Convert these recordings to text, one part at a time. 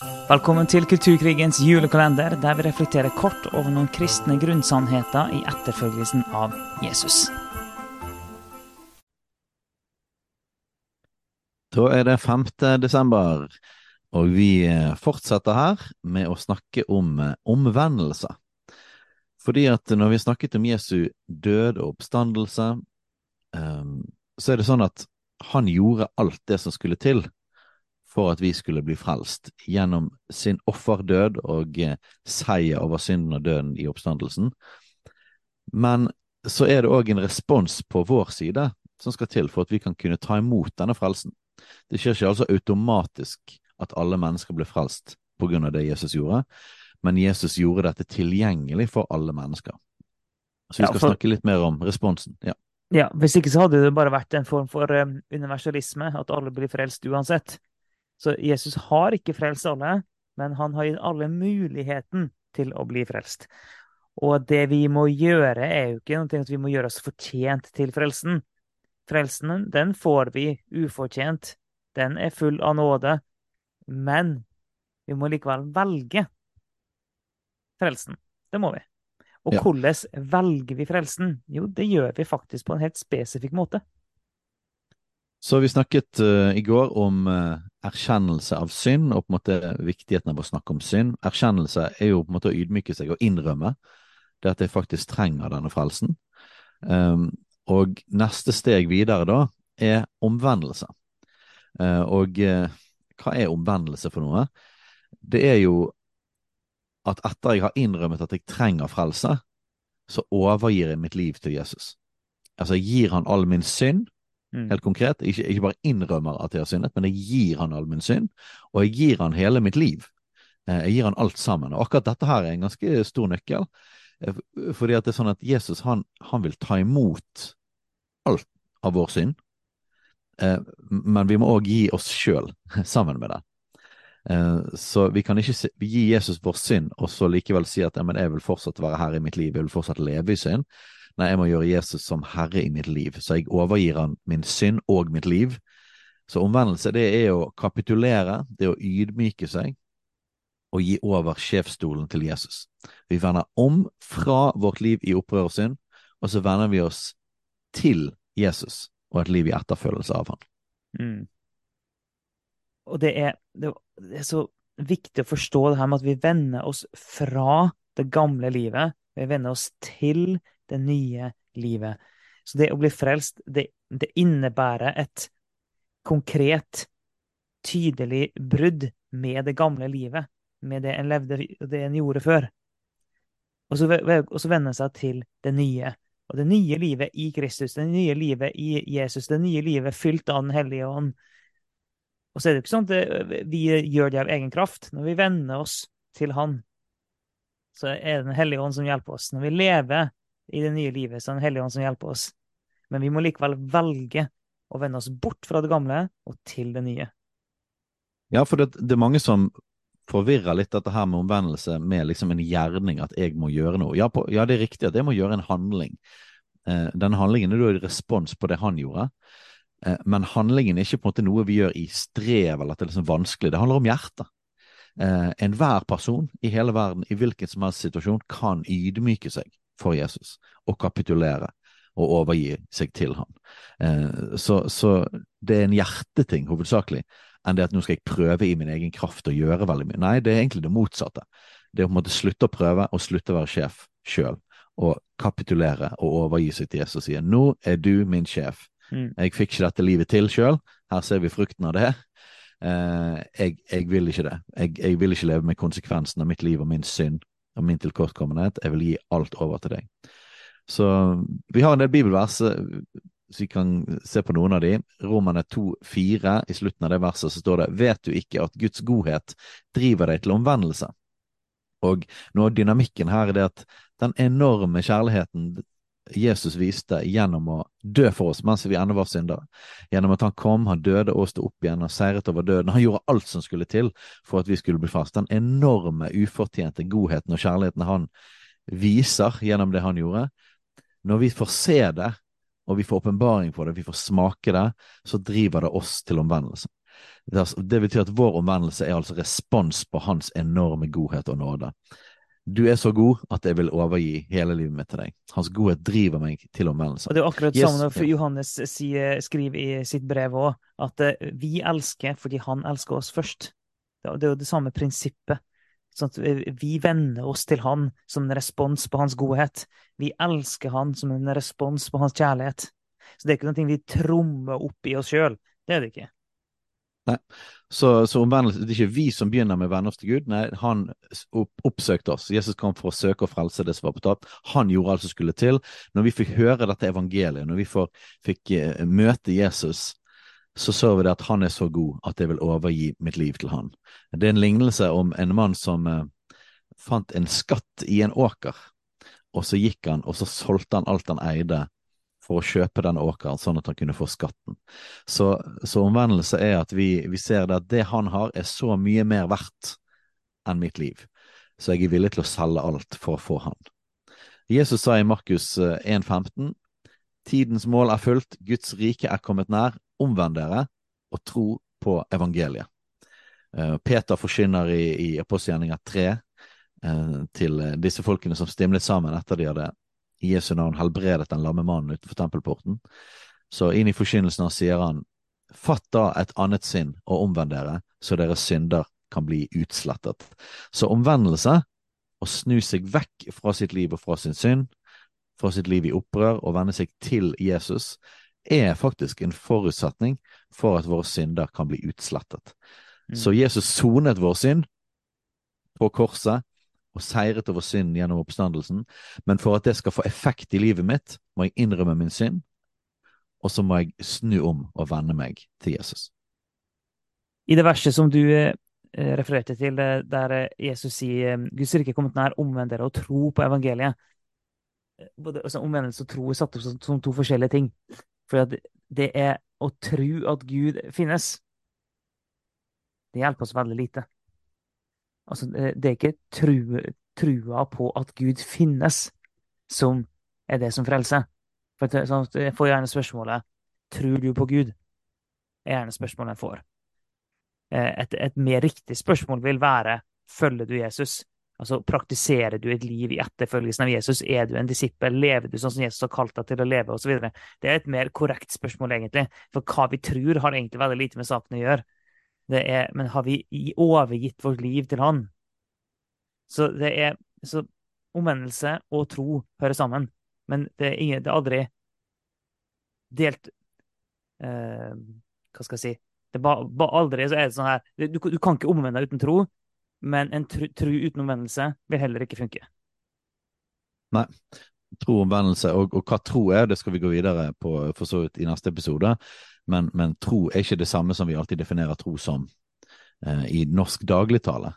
Velkommen til Kulturkrigens julekalender, der vi reflekterer kort over noen kristne grunnsannheter i etterfølgelsen av Jesus. Da er det 5. desember, og vi eh, fortsetter her med å snakke om eh, omvendelse. Fordi at når vi snakket om Jesu død og oppstandelse, eh, så er det sånn at han gjorde alt det som skulle til for at vi skulle bli frelst gjennom sin offerdød og eh, seier over synden og døden i oppstandelsen. Men så er det òg en respons på vår side som skal til for at vi kan kunne ta imot denne frelsen. Det skjer ikke altså automatisk at alle mennesker blir frelst på grunn av det Jesus gjorde, men Jesus gjorde dette tilgjengelig for alle mennesker. Så vi skal ja, for... snakke litt mer om responsen. Ja. ja, hvis ikke så hadde det bare vært en form for um, universalisme, at alle blir frelst uansett. Så Jesus har ikke frelst alle, men han har gitt alle muligheten til å bli frelst. Og det vi må gjøre, er jo ikke noe at vi må gjøre oss fortjent til frelsen. Frelsen, den får vi ufortjent. Den er full av nåde. Men vi må likevel velge frelsen. Det må vi. Og ja. hvordan velger vi frelsen? Jo, det gjør vi faktisk på en helt spesifikk måte. Så vi snakket uh, i går om uh, erkjennelse av synd, og på en måte viktigheten av å snakke om synd. Erkjennelse er jo på en måte å ydmyke seg og innrømme det at jeg faktisk trenger denne frelsen. Um, og neste steg videre da er omvendelse. Uh, og hva er omvendelse for noe? Det er jo at etter jeg har innrømmet at jeg trenger frelse, så overgir jeg mitt liv til Jesus. Altså jeg gir han all min synd. Helt konkret. Ikke, ikke, bare innrømmer at jeg har syndet, men jeg gir han all min synd, og jeg gir han hele mitt liv. Eh, jeg gir han alt sammen. Og akkurat dette her er en ganske stor nøkkel. Eh, fordi at det er sånn at Jesus han, han vil ta imot alt av vår synd, eh, men vi må òg gi oss sjøl sammen med det. Så vi kan ikke gi Jesus vår synd og så likevel si at jeg vil fortsatt være herre i mitt liv, jeg vil fortsatt leve i synd. Nei, jeg må gjøre Jesus som herre i mitt liv, så jeg overgir han min synd og mitt liv. Så omvendelse, det er å kapitulere, det er å ydmyke seg og gi over sjefsstolen til Jesus. Vi vender om fra vårt liv i opprør og synd, og så vender vi oss til Jesus og et liv i etterfølgelse av han. Mm. Og det er, det er, så viktig å forstå det her med at vi vender oss fra det gamle livet. Vi vender oss til det nye livet. Så det å bli frelst, det, det innebærer et konkret, tydelig brudd med det gamle livet, med det en levde, det en gjorde før. Og så, og så vende seg til det nye. Og det nye livet i Kristus, det nye livet i Jesus, det nye livet fylt av Den hellige ånd. Og så er det jo ikke sånn at vi gjør det av egen kraft. Når vi venner oss til Han, så er det Den hellige ånd som hjelper oss. Når vi lever i det nye livet, så er det Den hellige ånd som hjelper oss. Men vi må likevel velge å vende oss bort fra det gamle og til det nye. Ja, for det, det er mange som forvirrer litt dette her med omvendelse med liksom en gjerning, at jeg må gjøre noe. Ja, på, ja det er riktig at jeg må gjøre en handling. Eh, denne handlingen er da en respons på det han gjorde. Eh, men handlingen er ikke på en måte noe vi gjør i strev, eller at det er liksom vanskelig. Det handler om hjertet. Eh, Enhver person i hele verden, i hvilken som helst situasjon, kan ydmyke seg for Jesus og kapitulere og overgi seg til ham. Eh, så, så, det er en hjerteting hovedsakelig, enn det at nå skal jeg prøve i min egen kraft å gjøre veldig mye. Nei, det er egentlig det motsatte. Det er å på en måte slutte å prøve og slutte å være sjef sjøl. Og kapitulere og overgi seg til Jesus og si nå er du min sjef. Mm. Jeg fikk ikke dette livet til sjøl. Her ser vi frukten av det. Eh, jeg, jeg, vil ikke det. Jeg, jeg, vil ikke leve med konsekvensen av mitt liv og min synd og min tilkortkommenhet. Jeg vil gi alt over til deg. Så vi har en del bibelvers, eh, så vi kan se på noen av de. Romane 2,4, i slutten av det verset så står det Vet du ikke at Guds godhet driver deg til omvendelse? Og noe av dynamikken her er det at den enorme kjærligheten Jesus viste gjennom å dø for oss mens vi ennå var syndere. Gjennom at han kom, han døde og sto opp igjen og seiret over døden. Han gjorde alt som skulle til for at vi skulle bli fast. Den enorme, ufortjente godheten og kjærligheten han viser gjennom det han gjorde. Når vi får se det, og vi får åpenbaring på det, vi får smake det, så driver det oss til omvendelse. Det betyr at vår omvendelse er altså respons på hans enorme godhet og nåde. Du er så god at jeg vil overgi hele livet mitt til deg. Hans godhet driver meg til omvendelse. Og Det er akkurat yes, samme for Johannes sier, skriver i sitt brev òg, at eh, vi elsker fordi han elsker oss først. Det er jo det samme prinsippet. Sånn vi venner oss til han som en respons på hans godhet. Vi elsker han som en respons på hans kjærlighet. Så det er ikke noe vi trommer opp i oss sjøl. Det er det ikke. Nei. Så, så omvendelse, det er ikke vi som begynner med å vende oss til Gud. Nei, han oppsøkte oss. Jesus kom for å søke og frelse det som var på tatt. Han gjorde alt som skulle til. Når vi fikk høre dette evangeliet, når vi får, fikk uh, møte Jesus, så så vi det at han er så god at jeg vil overgi mitt liv til han. Det er en lignelse om en mann som eh, fant en skatt i en åker, og så gikk han og så solgte han alt han eide for å kjøpe den åkeren, sånn at han kunne få skatten. Så, så omvendelse er at vi, vi ser det at det han har, er så mye mer verdt enn mitt liv. Så jeg er villig til å selge alt for å få han. Jesus sa i Markus 1,15.: eh, Tidens mål er fullt, Guds rike er kommet nær. Omvend dere og tro på evangeliet. Eh, Peter forkynner i, i Apostelgjerninga 3 eh, til disse folkene som stimlet sammen etter de hadde i Jesu navn helbredet den lamme mannen utenfor tempelporten. Så inn i forkynnelsen hans sier han, fatt da et annet sinn og omvend dere, så deres synder kan bli utslettet. Så omvendelse, å snu seg vekk fra sitt liv og fra sin synd, fra sitt liv i opprør og vende seg til Jesus, er faktisk en forutsetning for at våre synder kan bli utslettet. Mm. Så Jesus sonet vår synd på korset, og seiret over synden gjennom oppstandelsen. Men for at det skal få effekt i livet mitt, må jeg innrømme min synd, og så må jeg snu om og vende meg til Jesus. I det verset som du eh, refererte til, eh, der eh, Jesus sier Guds rike er kommet nær, omvend dere og tro på evangeliet. Både altså, Omvendelse og tro er satt opp som, som to forskjellige ting. For det er å tro at Gud finnes. Det hjelper oss veldig lite. Altså, det er ikke tru, trua på at Gud finnes, som er det som frelser. For sånn, Jeg får gjerne spørsmålet tror du på Gud? er gjerne spørsmålet jeg får. Eh, et, et mer riktig spørsmål vil være følger du Jesus? Altså, Praktiserer du et liv i etterfølgelsen av Jesus? Er du en disippel? Lever du sånn som Jesus har kalt deg til å leve? Og så det er et mer korrekt spørsmål, egentlig. For hva vi tror, har egentlig veldig lite med saken å gjøre. Er, men har vi overgitt vårt liv til Han? Så det er så Omvendelse og tro hører sammen, men det er, ingen, det er aldri delt eh, Hva skal jeg si Det ba, bare aldri så er det sånn her du, du, kan ikke omvende deg uten tro, men en tro, tro uten omvendelse vil heller ikke funke. Nei. Tro, omvendelse og, og hva tro er, det skal vi gå videre på for så vidt i neste episode. Men, men, tro er ikke det samme som vi alltid definerer tro som eh, i norsk dagligtale.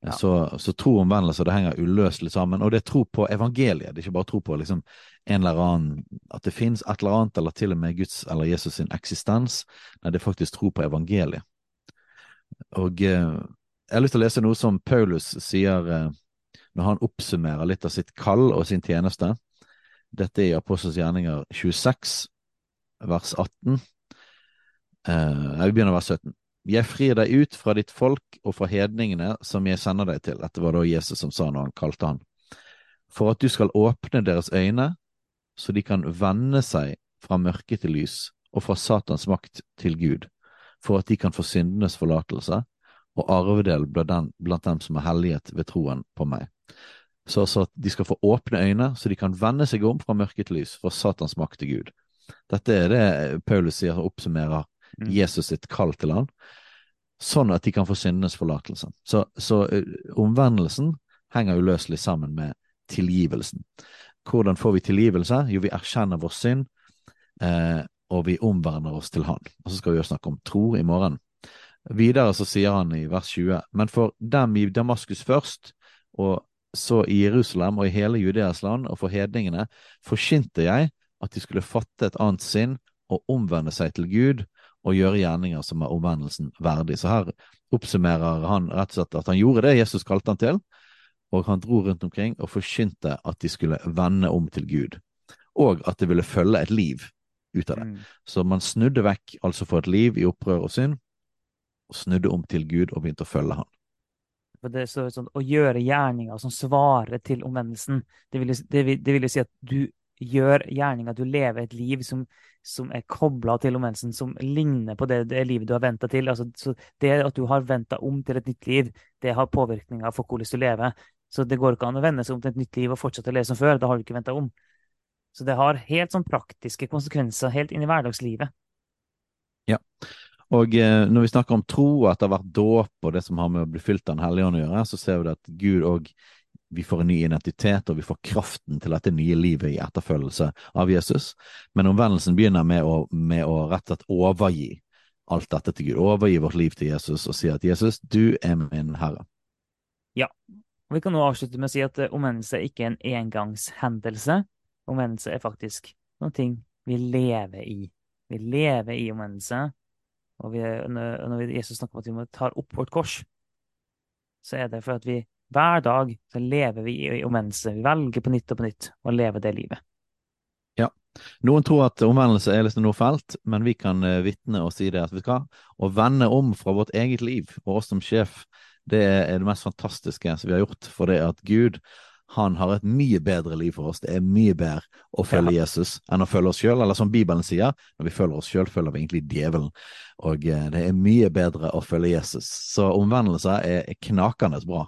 Ja. Så, så, tro og omvendelse det henger uløselig sammen. Og det er tro på evangeliet. Det er ikke bare tro på liksom, en eller annen, at det finnes et eller annet, eller til og med Guds eller Jesus sin eksistens. Nei, det er faktisk tro på evangeliet. Og eh, jeg har lyst til å lese noe som Paulus sier eh, når han oppsummerer litt av sitt kall og sin tjeneste. Dette er i Apostels gjerninger 26, vers 18. Uh, begynner begynner være 17. Jeg frir deg ut fra ditt folk og fra hedningene som jeg sender deg til. Dette var da Jesus som sa når han kalte han. For at du skal åpne deres øyne, så de kan vende seg fra mørke til lys og fra Satans makt til Gud, for at de kan få syndenes forlatelse og arvedel blant, dem som er helliget ved troen på meg. Så, så at de skal få åpne øyne, så de kan vende seg om fra mørke til lys, fra Satans makt til Gud. Dette er det Paulus sier og oppsummerer mm. Jesus sitt kall til han, sånn at de kan få syndenes forlatelse. Så, så uh, omvendelsen henger uløselig sammen med tilgivelsen. Hvordan får vi tilgivelse? Jo, vi erkjenner vår synd, eh, og vi omvender oss til Han. Og så skal vi jo snakke om tro i morgen. Videre så sier han i vers 20.: Men for dem i Damaskus først, og så i Jerusalem og i hele Judeas land, og for hedningene, forkynte jeg at de skulle fatte et annet sinn og omvende seg til Gud og gjøre gjerninger som er omvendelsen verdig. Så her oppsummerer han rett og slett at han gjorde det Jesus kalte han til, og han dro rundt omkring og forkynte at de skulle vende om til Gud, og at det ville følge et liv ut av det. Mm. Så man snudde vekk altså for et liv i opprør og synd, og snudde om til Gud og begynte å følge han. For det står sånn, Å gjøre gjerninger som svarer til omvendelsen. Det vil, det, vil, det vil jo si at du gjør gjerninger, du lever et liv som, som er kobla til omvendelsen, som ligner på det, det livet du har venta til. Altså, så det at du har venta om til et nytt liv, det har påvirkninger for hvordan du lever. Så det går ikke an å vende seg om til et nytt liv og fortsette å leve som før. Da har du ikke venta om. Så det har helt sånn praktiske konsekvenser helt inn i hverdagslivet. Ja, og eh, når vi snakker om tro, at det har vært dåp og det som har med å bli fylt av Den hellige ånd å gjøre, så ser vi at Gud og vi får en ny identitet, og vi får kraften til dette nye livet i etterfølgelse av Jesus. Men omvendelsen begynner med å, med å rett og slett overgi alt dette til Gud. Overgi vårt liv til Jesus og si at Jesus, du er min Herre. Ja. Og vi kan nå avslutte med å si at omvendelse ikke er en engangshendelse. Omvendelse er faktisk noe vi lever i. Vi lever i omvendelse. Og vi, når Jesus snakker om at vi tar opp vårt kors, så er det for at vi hver dag så lever vi i omvendelse. Vi velger på nytt og på nytt å leve det livet. Ja. Noen tror at omvendelse er liksom noe felt, men vi kan uh, vitne og si det at vi skal. Å vende om fra vårt eget liv og oss som sjef, det er det mest fantastiske som vi har gjort. For det at Gud han har et mye bedre liv for oss. Det er mye bedre å følge ja. Jesus enn å følge oss sjøl. Eller som Bibelen sier, når vi følger oss sjøl, følger vi egentlig djevelen. Og eh, det er mye bedre å følge Jesus. Så omvendelse er knakende bra.